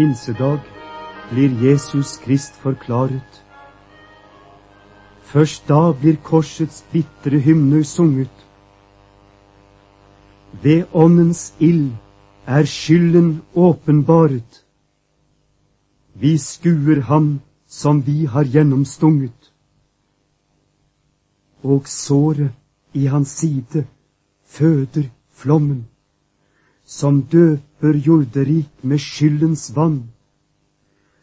Pinsedag blir Jesus Krist forklaret. Først da blir korsets bitre hymner sunget. Ved Åndens ild er skylden åpenbaret. Vi skuer ham som vi har gjennomstunget. Og såret i hans side føder flommen, som døper jorderik med skyldens vann.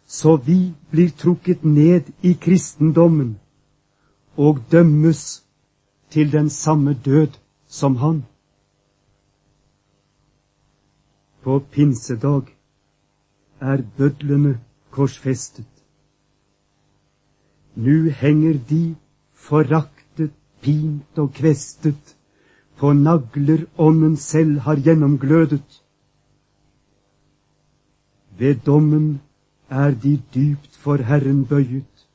Så vi blir trukket ned i kristendommen og dømmes til den samme død som han. På pinsedag er bødlene korsfestet. Nu henger de foraktet, pint og kvestet på nagler ånden selv har gjennomglødet. Ved dommen er de dypt for Herren bøyet.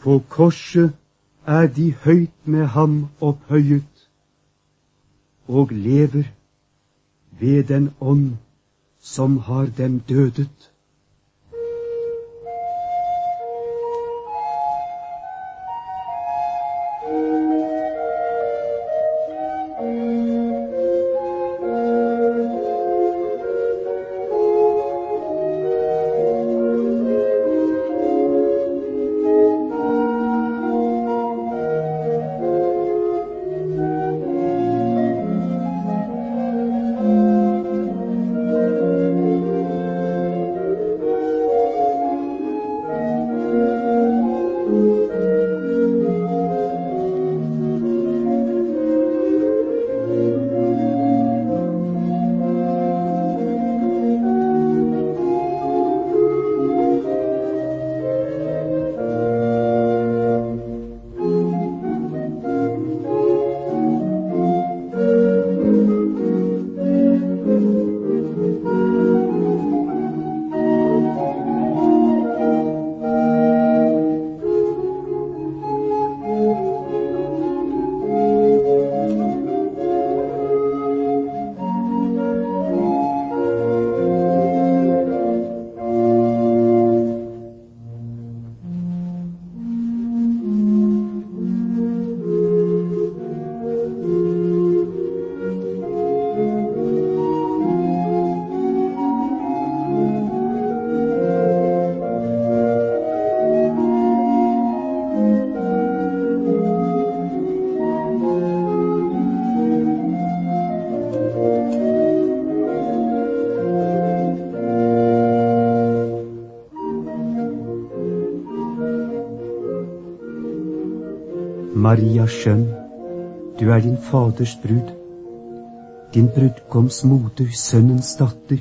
På korset er de høyt med ham opphøyet, og lever ved den ånd som har dem dødet. Maria skjønn, du er din faders brud, din brudgoms moder, sønnens datter.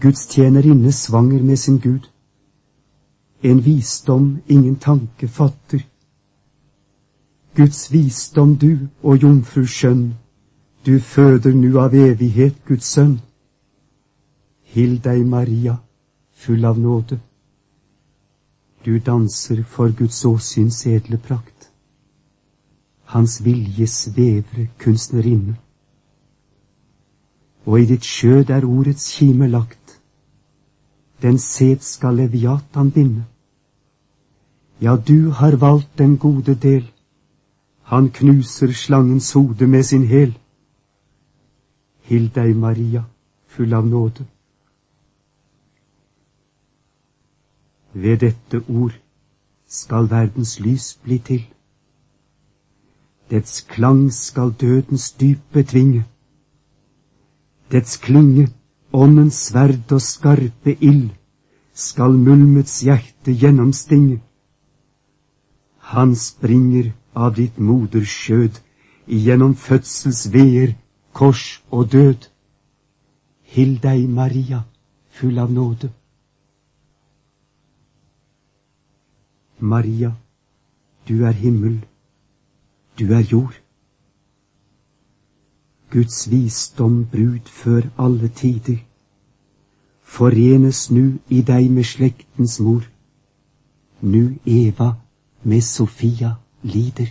Guds tjenerinne svanger med sin Gud, en visdom ingen tanke fatter. Guds visdom du og jomfru skjønn, du føder nu av evighet Guds sønn. Hill deg, Maria, full av nåde. Du danser for Guds åsyns edle prakt. Hans vilje svevre kunstnerinne. Og i ditt skjød er ordets kime lagt. Den sæd skal Leviatan binde. Ja, du har valgt den gode del. Han knuser slangens hode med sin hæl. Hill deg, Maria, full av nåde. Ved dette ord skal verdens lys bli til. Dets klang skal dødens dyp betvinge. Dets klinge, åndens sverd og skarpe ild, skal mulmets hjerte gjennomstinge. Han springer av ditt moders skjød, igjennom fødsels veer, kors og død. Hill deg, Maria, full av nåde. Maria, du er himmel, du er jord. Guds visdom brud før alle tider, forenes nu i deg med slektens mor, nu Eva med Sofia lider.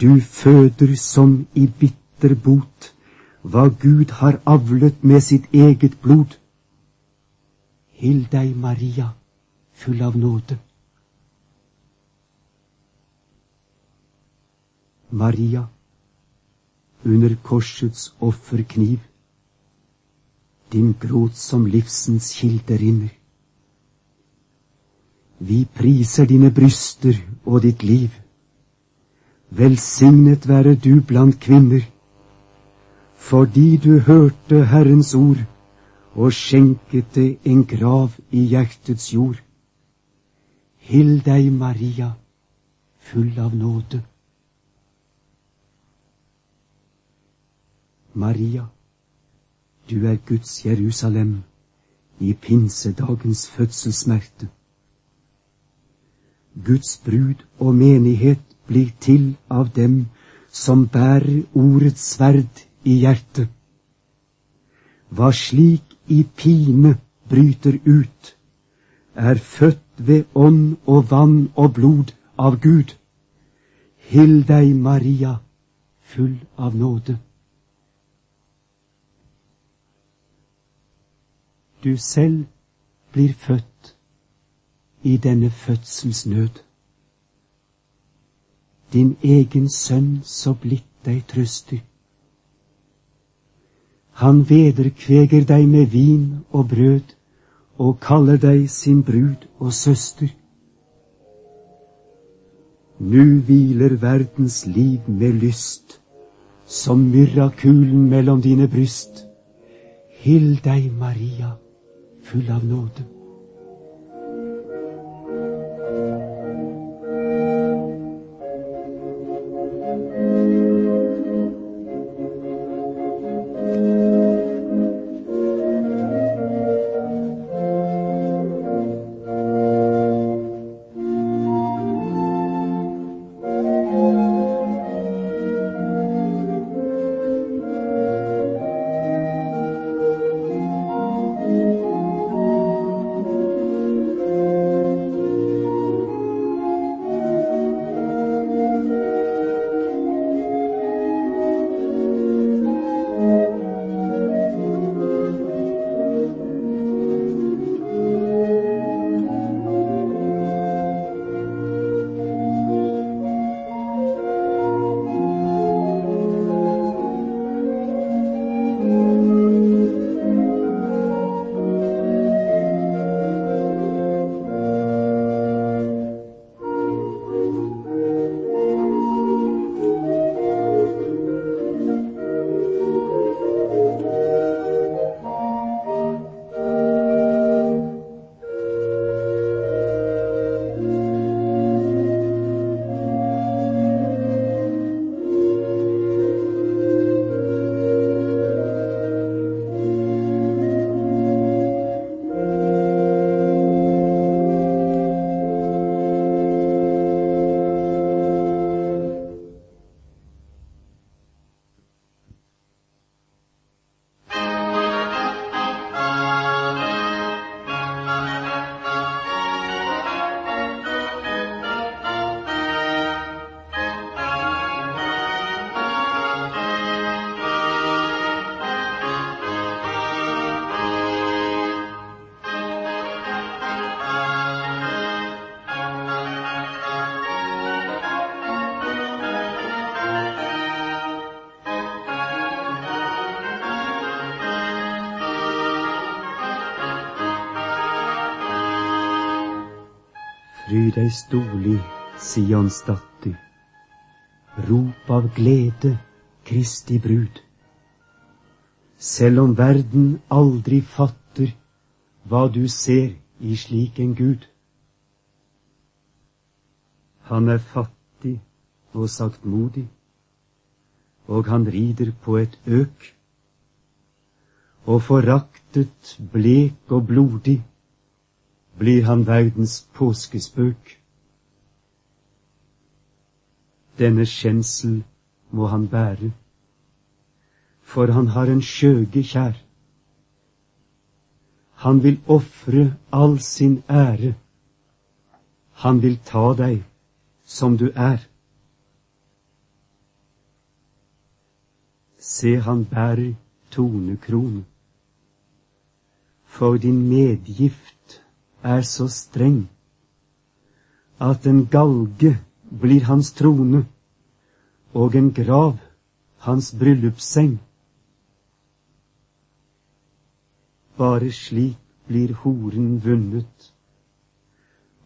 Du føder som i bitter bot hva Gud har avlet med sitt eget blod. Hill deg, Maria, full av nåde. Maria, under korsets offerkniv, din gråt som livsens kilde rinner. Vi priser dine bryster og ditt liv. Velsignet være du blant kvinner, fordi du hørte Herrens ord og skjenket det en grav i hjertets jord. Hill deg, Maria, full av nåde. Maria, du er Guds Jerusalem i pinsedagens fødselssmerte. Guds brud og menighet blir til av dem som bærer ordets sverd i hjertet. Hva slik i pine bryter ut, er født ved ånd og vann og blod av Gud. Hill deg, Maria, full av nåde. du selv blir født i denne fødselsnød. Din egen sønn så blitt deg trøster. Han vederkveger deg med vin og brød og kaller deg sin brud og søster. Nu hviler verdens liv med lyst, som myrrakulen mellom dine bryst. Hill deg, Maria full av nåde. Fry deg storlig, Sions datter. Rop av glede, Kristi brud. Selv om verden aldri fatter hva du ser i slik en Gud. Han er fattig og saktmodig, og han rider på et øk. Og foraktet, blek og blodig blir han verdens påskespøk. Denne skjensel må han bære, for han har en skjøge kjær. Han vil ofre all sin ære. Han vil ta deg som du er. Se, han bærer tornekrone For din medgift er så streng at en galge blir hans trone og en grav hans bryllupsseng. Bare slik blir horen vunnet.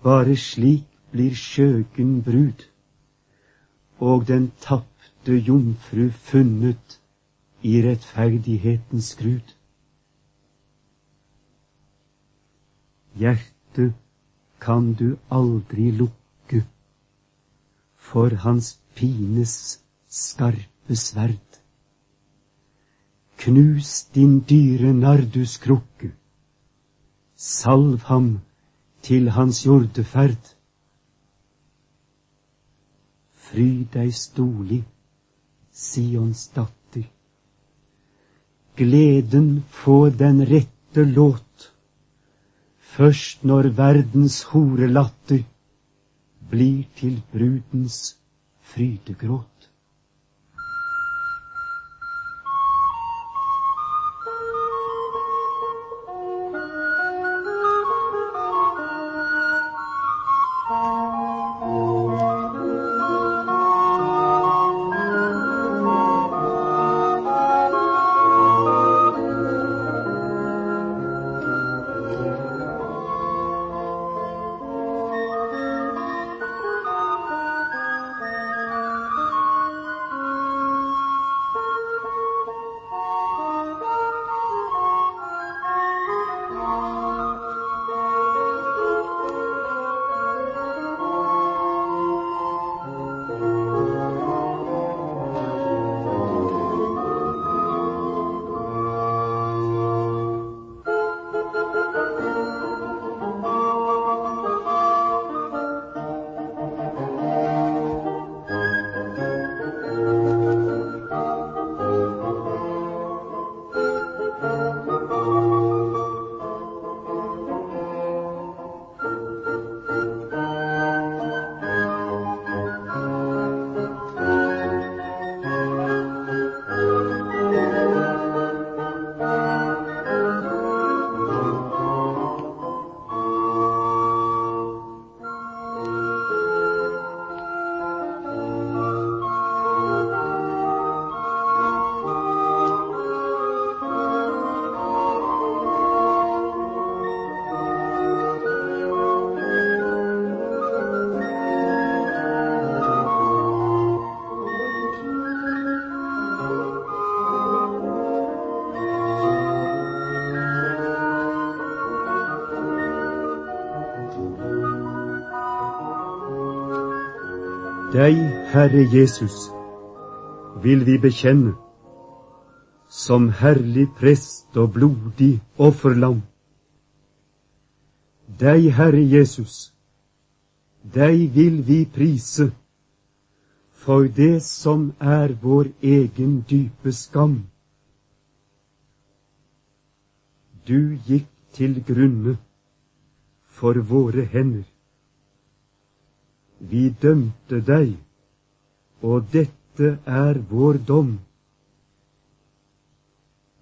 Bare slik blir skjøgen brud, og den tapte jomfru funnet i rettferdighetens skrud. Hjertet kan du aldri lukke for hans pines skarpe sverd. Knus din dyre narduskrukke, salv ham til hans jordeferd. Fry deg stolig, Sions datter. Gleden få den rette låt, først når verdens horelatter blir til brudens frydegråt. Deg, Herre Jesus, vil vi bekjenne som herlig prest og blodig offerlam. Deg, Herre Jesus, deg vil vi prise for det som er vår egen dype skam. Du gikk til grunne for våre hender. Vi dømte deg, og dette er vår dom.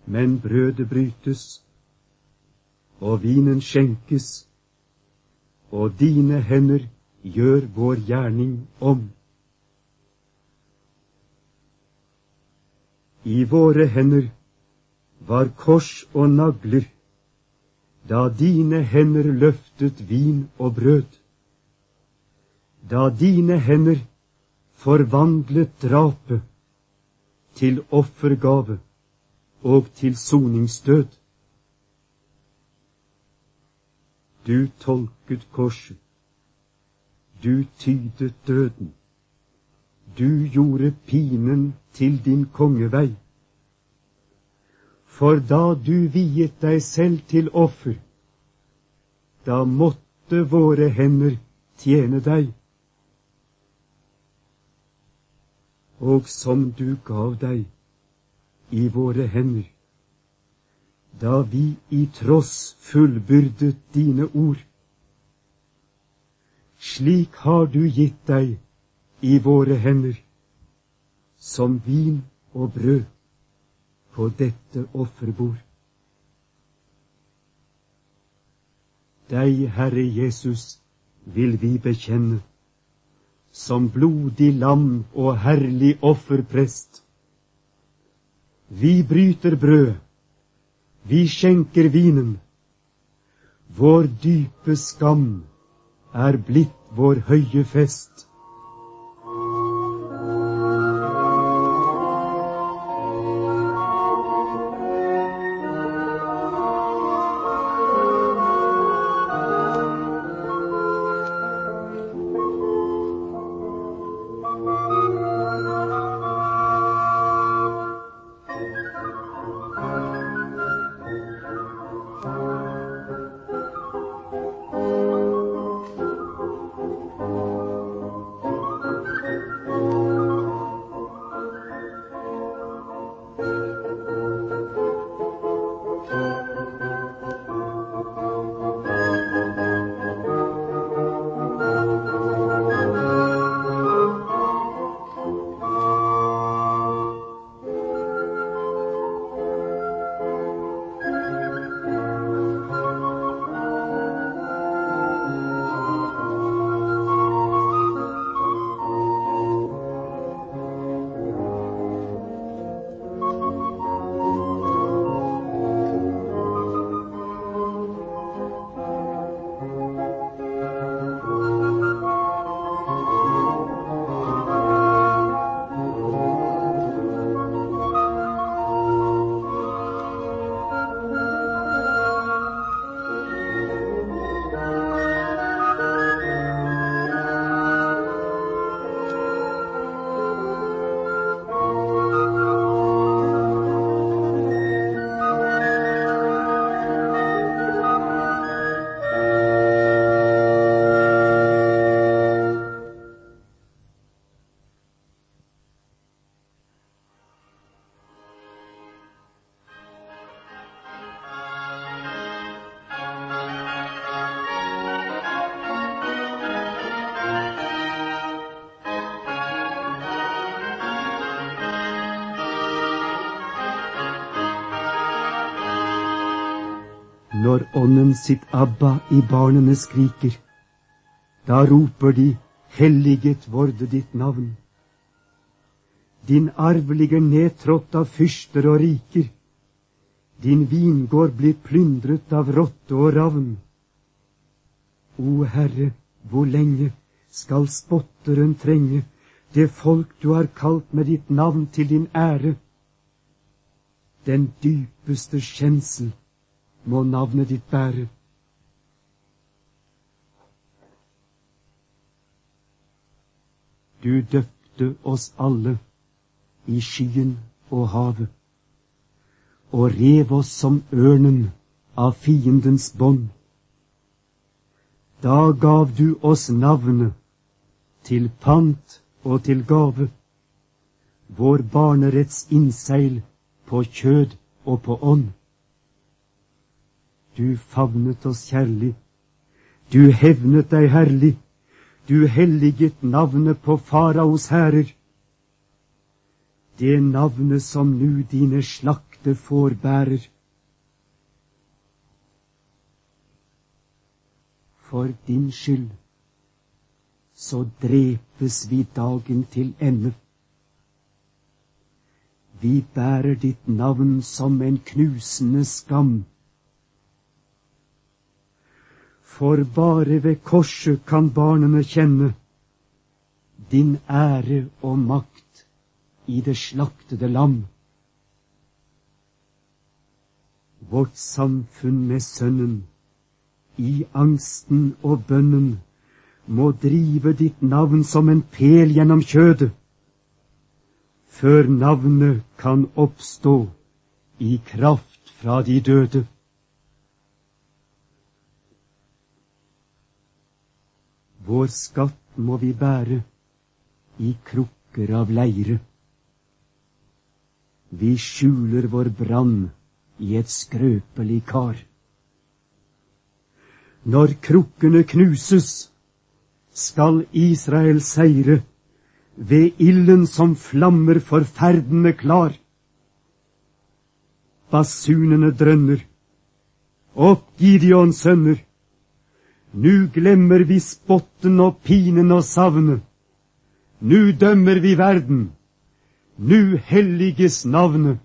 Men brødet brytes, og vinen skjenkes, og dine hender gjør vår gjerning om. I våre hender var kors og nagler, da dine hender løftet vin og brød da dine hender forvandlet drapet til offergave og til soningsdød. Du tolket korset, du tydet døden, du gjorde pinen til din kongevei. For da du viet deg selv til offer, da måtte våre hender tjene deg. Og som du gav deg i våre hender, da vi i tross fullbyrdet dine ord. Slik har du gitt deg i våre hender, som vin og brød, på dette offerbord. Deg, Herre Jesus, vil vi bekjenne som blodig lam og herlig offerprest. Vi bryter brød, vi skjenker vinen. Vår dype skam er blitt vår høye fest. Ånden sitt Abba i barnene skriker, da roper de helliget vorde ditt navn. Din arv ligger nedtrådt av fyrster og riker, din vingård blir plyndret av rotte og ravn. O Herre, hvor lenge skal spotteren trenge det folk du har kalt med ditt navn til din ære? Den dypeste skjensel må navnet ditt bære. Du døpte oss alle i skyen og havet, og rev oss som ørnen av fiendens bånd. Da gav du oss navnet til pant og til gave, vår barneretts innseil på kjød og på ånd. Du favnet oss kjærlig, du hevnet deg herlig, du helliget navnet på faraos hærer. Det navnet som nu dine slakte får bærer. For din skyld så drepes vi dagen til ende. Vi bærer ditt navn som en knusende skam. For bare ved korset kan barnene kjenne din ære og makt i det slaktede lam. Vårt samfunn med Sønnen, i angsten og bønnen, må drive ditt navn som en pel gjennom kjødet, før navnet kan oppstå i kraft fra de døde. Vår skatt må vi bære i krukker av leire. Vi skjuler vår brann i et skrøpelig kar. Når krukkene knuses, skal Israel seire ved ilden som flammer forferdende klar. basunene drønner. Opp, Gideons sønner! Nu glemmer vi spotten og pinen og savnet. Nu dømmer vi verden. Nu helliges navnet.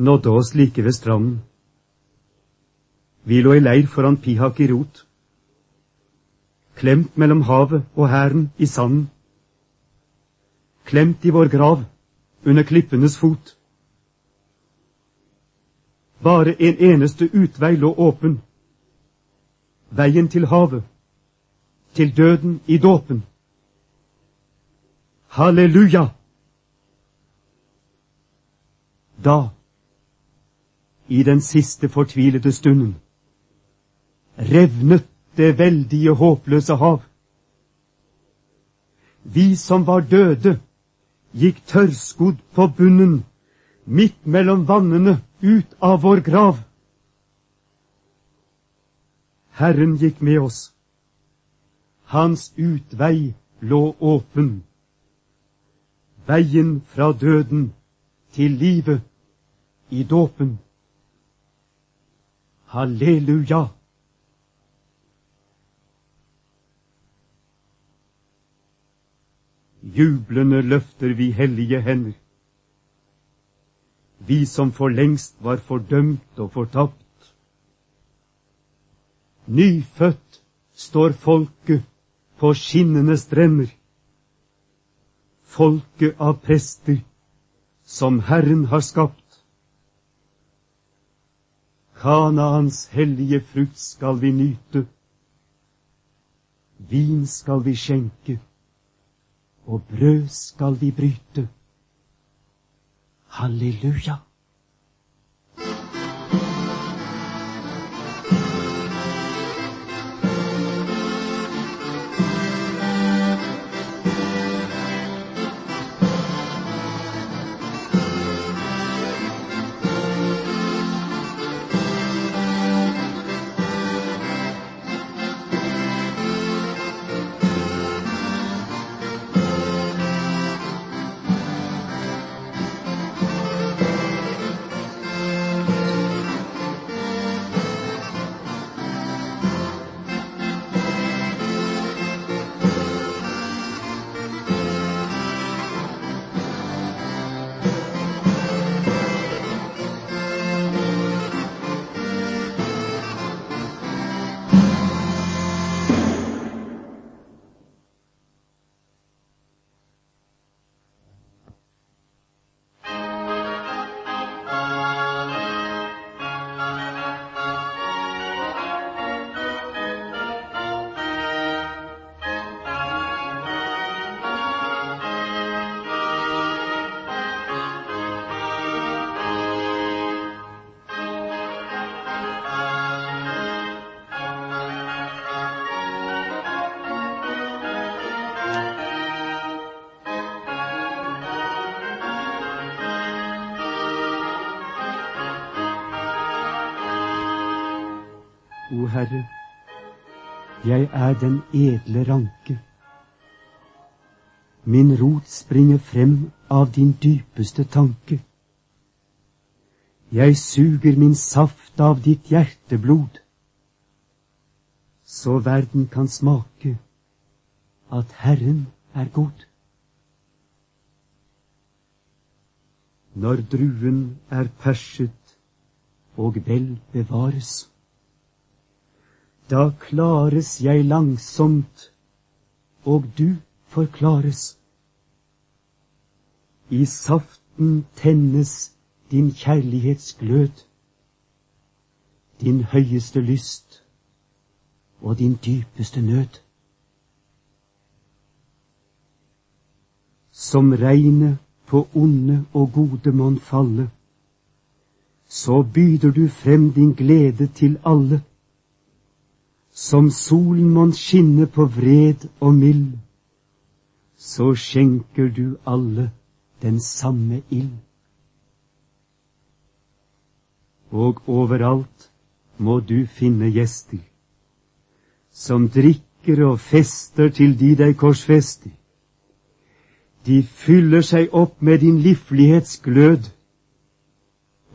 Nådde oss like ved stranden. Vi lå i leir foran Pihak i rot, klemt mellom havet og hæren i sanden, klemt i vår grav under klippenes fot. Bare en eneste utvei lå åpen, veien til havet, til døden i dåpen. Halleluja! Da, i den siste fortvilede stunden, revnet det veldige, håpløse hav. Vi som var døde, gikk tørrskodd på bunnen, midt mellom vannene, ut av vår grav. Herren gikk med oss. Hans utvei lå åpen. Veien fra døden til livet i dåpen. Halleluja! Jublende løfter vi hellige hender. Vi som for lengst var fordømt og fortapt. Nyfødt står folket på skinnende strender. Folket av prester som Herren har skapt. Kanaans hellige frukt skal vi nyte. Vin skal vi skjenke, og brød skal vi bryte. Halleluja! O Herre, jeg er den edle ranke. Min rot springer frem av din dypeste tanke. Jeg suger min saft av ditt hjerteblod, så verden kan smake at Herren er god. Når druen er perset og vel bevares, da klares jeg langsomt, og du forklares. I saften tennes din kjærlighetsglød, din høyeste lyst og din dypeste nød. Som regnet på onde og gode mon falle, så byder du frem din glede til alle. Som solen mon skinne på vred og mild, så skjenker du alle den samme ild. Og overalt må du finne gjester, som drikker og fester til de deg korsfester de fyller seg opp med din livlighetsglød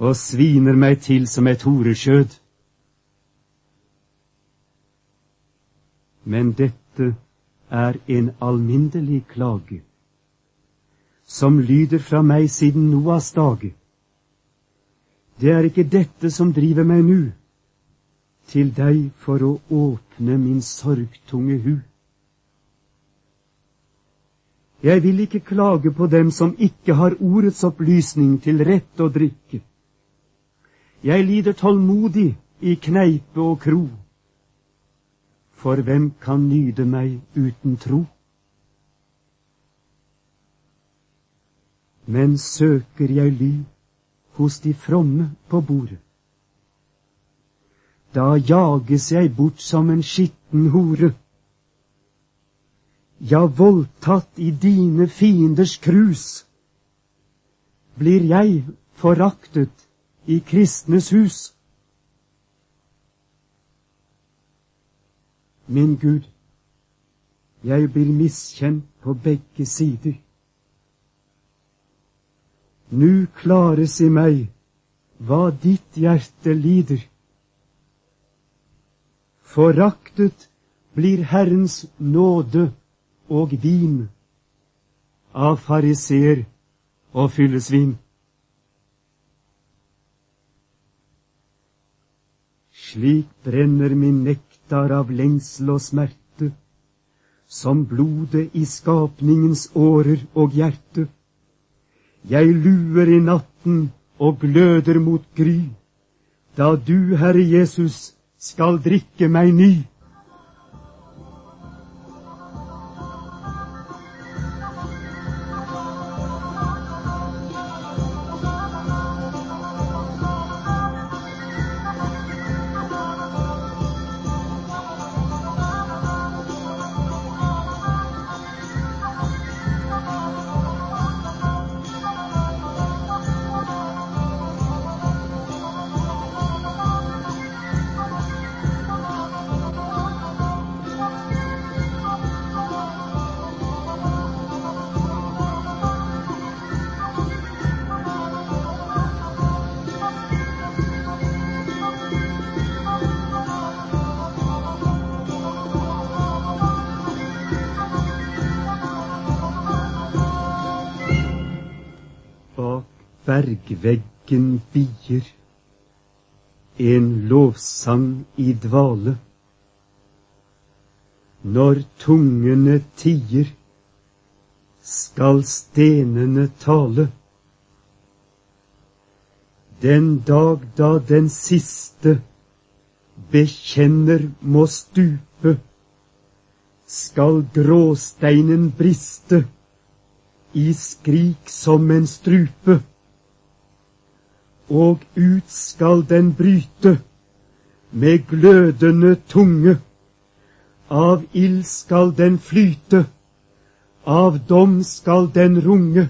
og sviner meg til som et horeskjød. Men dette er en alminnelig klage, som lyder fra meg siden Noas dage. Det er ikke dette som driver meg nu, til deg for å åpne min sorgtunge hu. Jeg vil ikke klage på dem som ikke har ordets opplysning til rett å drikke. Jeg lider tålmodig i kneipe og kro. For hvem kan nyde meg uten tro? Men søker jeg ly hos de fromme på bordet. Da jages jeg bort som en skitten hore ja, voldtatt i dine fienders krus, blir jeg foraktet i kristnes hus. Min Gud, jeg blir miskjent på begge sider. Nu klares i meg hva ditt hjerte lider. Foraktet blir Herrens nåde og vin av fariseer og fyllesvin. Slik brenner min nektar av lengsel og smerte, som blodet i skapningens årer og hjerte. Jeg luer i natten og gløder mot gry, da du, Herre Jesus, skal drikke meg ny. Bergveggen bier, en lovsang i dvale. Når tungene tier, skal stenene tale. Den dag da den siste bekjenner må stupe, skal gråsteinen briste i skrik som en strupe og ut skal den bryte med glødende tunge. Av ild skal den flyte, av dom skal den runge.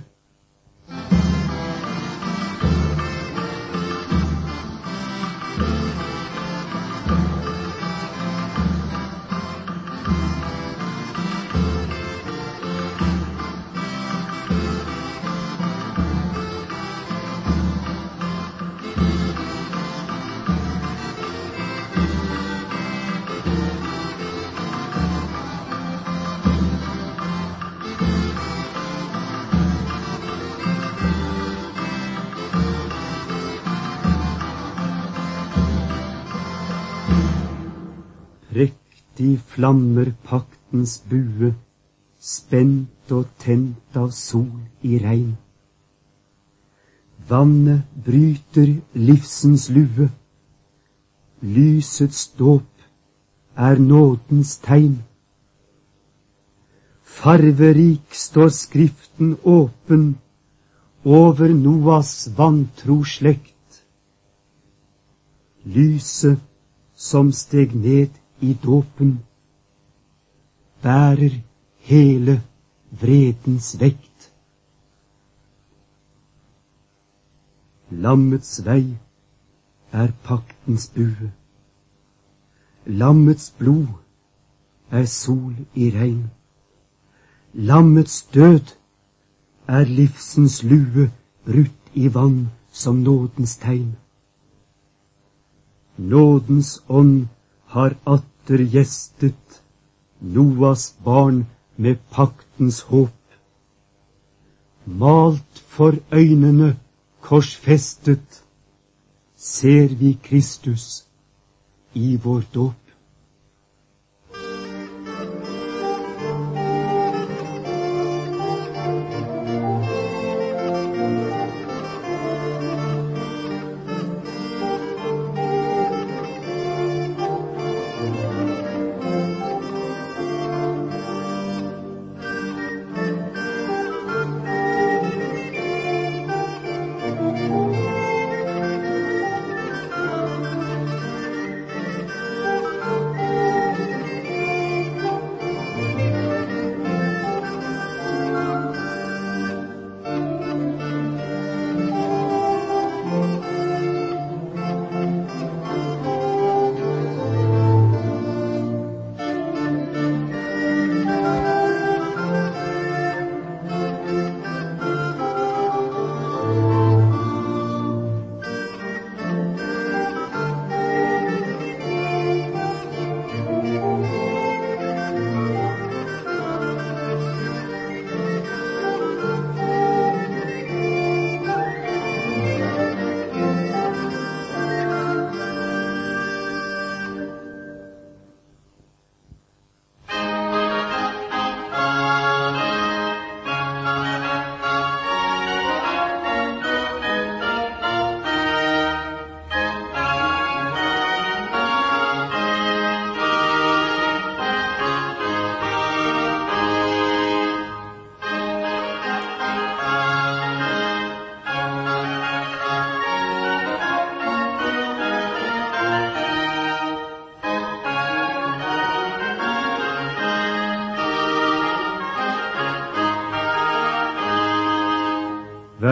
Prektig flammer paktens bue, spent og tent av sol i regn. Vannet bryter livsens lue, lysets dåp er nådens tegn. Farverik står Skriften åpen over Noas vantro slekt. Lyset som steg ned i dåpen, bærer hele vredens vekt. Lammets vei er paktens bue. Lammets blod er sol i regn. Lammets død er livsens lue brutt i vann som nådens tegn. Nådens ånd har atter gjestet Noas barn med paktens håp. Malt for øynene korsfestet ser vi Kristus i vår dåp.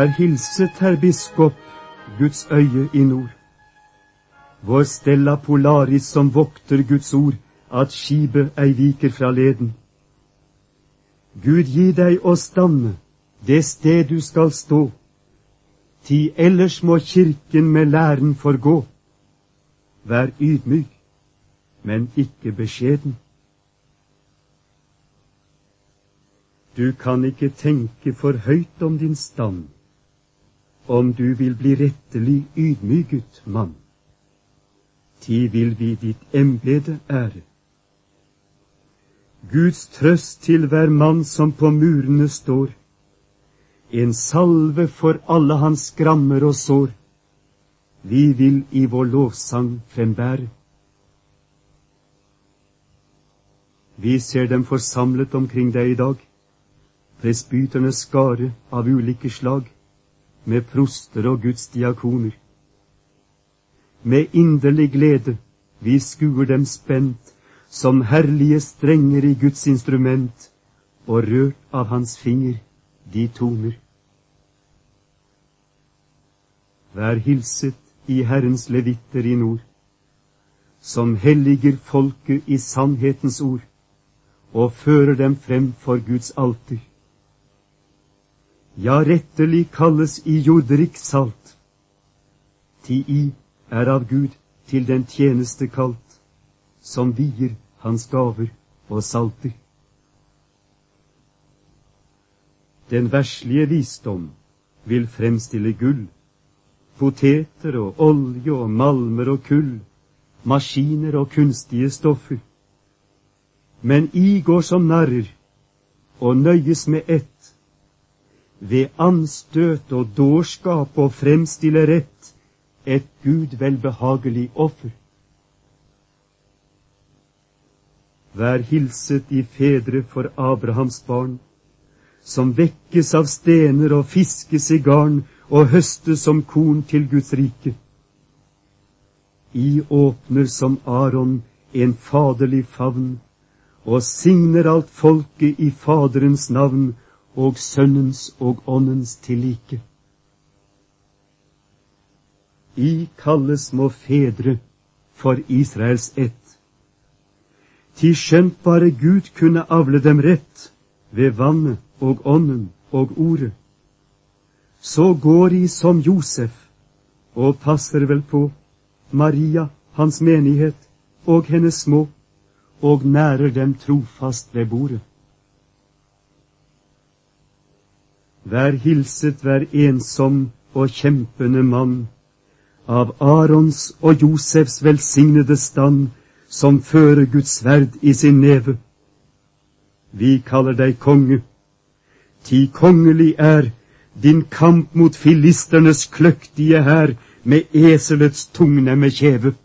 Vær hilset, herr biskop, Guds øye i nord. Vår Stella Polaris som vokter Guds ord, at skipet ei viker fra leden. Gud gi deg å stamme det sted du skal stå, ti ellers må kirken med læren forgå. Vær ydmyk, men ikke beskjeden. Du kan ikke tenke for høyt om din stand om du vil bli rettelig ydmyket, mann. Ti vil vi ditt embete ære. Guds trøst til hver mann som på murene står, en salve for alle hans skrammer og sår, vi vil i vår lovsang frembære. Vi ser dem forsamlet omkring deg i dag, presbyternes skare av ulike slag, med proster og Guds diakoner. Med inderlig glede vi skuer dem spent som herlige strenger i Guds instrument, og rørt av hans finger de toner. Vær hilset i Herrens levitter i nord, som helliger folket i sannhetens ord, og fører dem frem for Guds alter ja, rettelig kalles i jordrik salt. Ti i er av Gud til den tjeneste kalt, som vier hans gaver og salter. Den verslige visdom vil fremstille gull, poteter og olje og malmer og kull, maskiner og kunstige stoffer. Men I går som narrer og nøyes med ett, ved anstøt og dårskap og fremstille rett et Gud velbehagelig offer. Vær hilset i fedre for Abrahams barn, som vekkes av stener og fiskes i garn og høstes som korn til Guds rike. I åpner som Aron en faderlig favn og signer alt folket i Faderens navn og Sønnens og Åndens tillike. I kalles må fedre for Israels ett Ti skjønt bare Gud kunne avle dem rett ved vannet og ånden og ordet. Så går de som Josef og passer vel på Maria, hans menighet, og hennes små, og nærer dem trofast ved bordet. Vær hilset hver ensom og kjempende mann, av Arons og Josefs velsignede stand, som fører Guds sverd i sin neve. Vi kaller deg konge. Ti kongelig er din kamp mot filisternes kløktige hær med eselets tungnemme kjeve.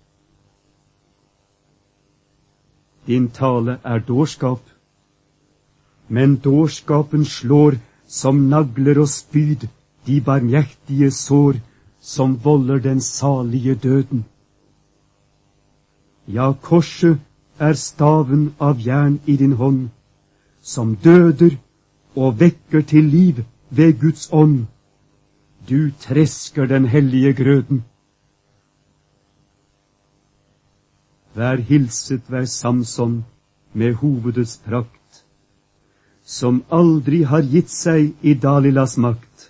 Din tale er dårskap, men dårskapen slår som nagler og spyd de barmhjertige sår som volder den salige døden. Ja, korset er staven av jern i din hånd, som døder og vekker til liv ved Guds ånd. Du tresker den hellige grøden. Vær hilset, vær Samson med hovedets prakt, som aldri har gitt seg i Dalilas makt,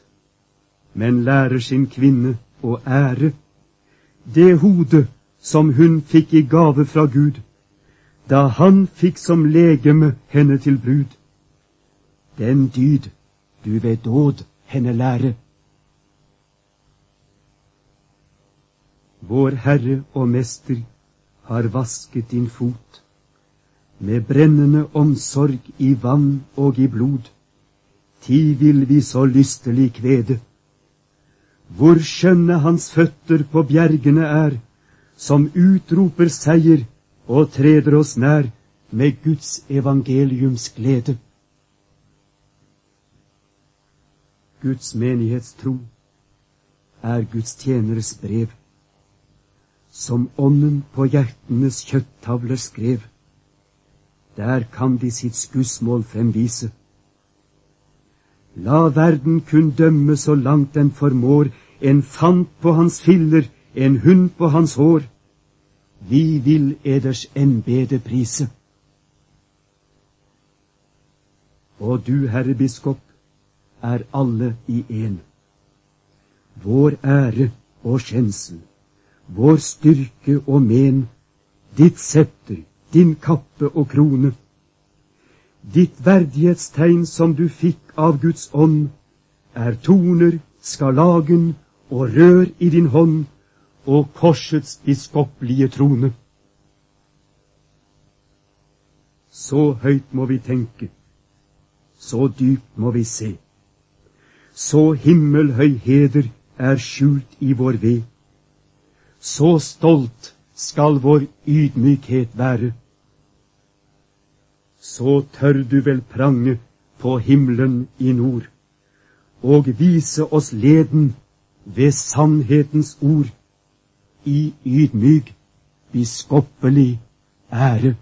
men lærer sin kvinne å ære det hodet som hun fikk i gave fra Gud, da han fikk som legeme henne til brud. Den dyd du ved dåd henne lære. Vår Herre og Mester har vasket din fot med brennende omsorg i vann og i blod. Ti vil vi så lystelig kvede. Hvor skjønne hans føtter på bjergene er, som utroper seier og treder oss nær med Guds evangeliums glede. Guds menighetstro er Guds tjeneres brev, som Ånden på hjertenes kjøtttavler skrev. Der kan de sitt skussmål fremvise. La verden kun dømme så langt den formår, en fant på hans filler, en hund på hans hår. Vi vil eders embete prise. Og du, herre biskop, er alle i én. Vår ære og skjensel, vår styrke og men, ditt septer, din kappe og krone. Ditt verdighetstegn som du fikk av Guds ånd, er torner, skarlagen og rør i din hånd, og korsets biskoppelige trone. Så høyt må vi tenke, så dypt må vi se. Så himmelhøy heder er skjult i vår ved. Så stolt skal vår ydmykhet være. Så tør du vel prange på himmelen i nord, og vise oss leden ved sannhetens ord i ydmyk biskoppelig ære.